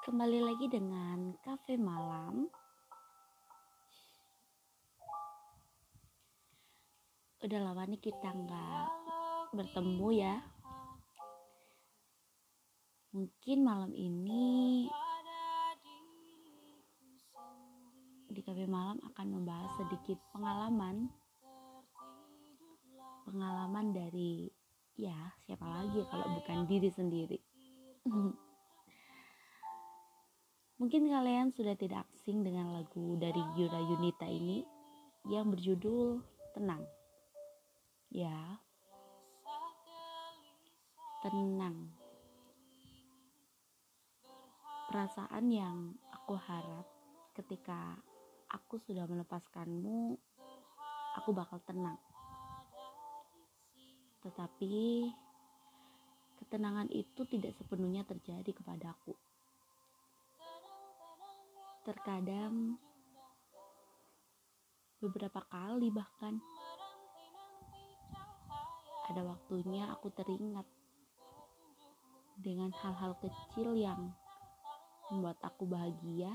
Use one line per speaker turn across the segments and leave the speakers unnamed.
Kembali lagi dengan kafe malam. Udah lama nih kita nggak bertemu ya. Mungkin malam ini di kafe malam akan membahas sedikit pengalaman pengalaman dari ya siapa lagi kalau bukan diri sendiri mungkin kalian sudah tidak asing dengan lagu dari Yura Yunita ini yang berjudul Tenang. Ya. Tenang. Perasaan yang aku harap ketika aku sudah melepaskanmu aku bakal tenang. Tetapi ketenangan itu tidak sepenuhnya terjadi kepadaku. Terkadang beberapa kali bahkan ada waktunya aku teringat dengan hal-hal kecil yang membuat aku bahagia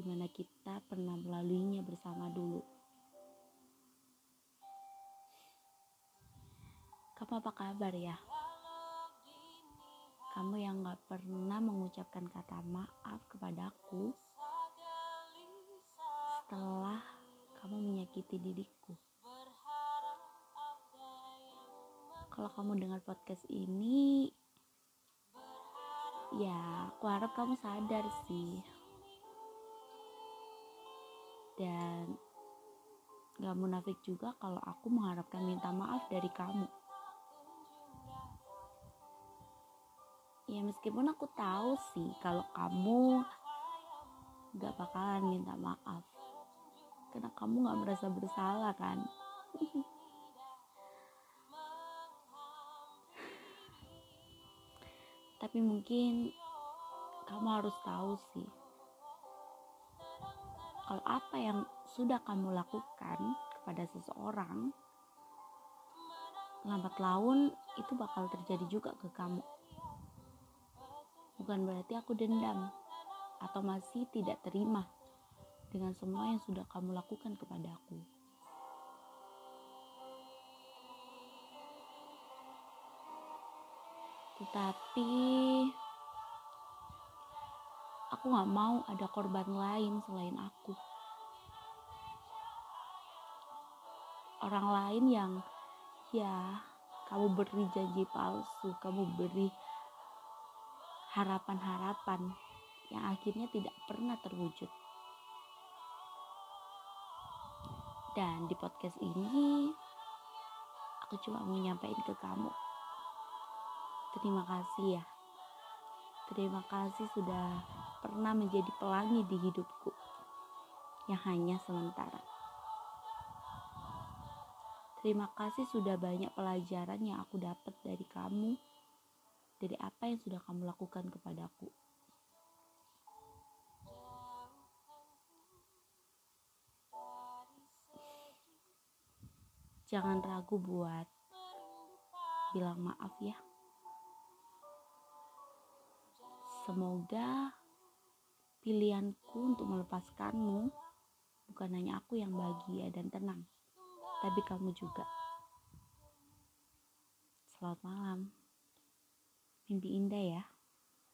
di mana kita pernah melaluinya bersama dulu. Kamu apa kabar ya? Kamu yang gak pernah mengucapkan kata maaf kepadaku setelah kamu menyakiti diriku. Kalau kamu dengar podcast ini, ya aku harap kamu sadar sih. Dan gak munafik juga kalau aku mengharapkan minta maaf dari kamu. ya meskipun aku tahu sih kalau kamu gak bakalan minta maaf karena kamu gak merasa bersalah kan? Tapi mungkin kamu harus tahu sih kalau apa yang sudah kamu lakukan kepada seseorang lambat laun itu bakal terjadi juga ke kamu. Bukan berarti aku dendam atau masih tidak terima dengan semua yang sudah kamu lakukan kepadaku. Tetapi aku gak mau ada korban lain selain aku. Orang lain yang ya kamu beri janji palsu, kamu beri harapan-harapan yang akhirnya tidak pernah terwujud. Dan di podcast ini aku cuma mau menyampaikan ke kamu. Terima kasih ya. Terima kasih sudah pernah menjadi pelangi di hidupku yang hanya sementara. Terima kasih sudah banyak pelajaran yang aku dapat dari kamu dari apa yang sudah kamu lakukan kepadaku. Jangan ragu buat bilang maaf ya. Semoga pilihanku untuk melepaskanmu bukan hanya aku yang bahagia dan tenang, tapi kamu juga. Selamat malam. Mimpi indah ya.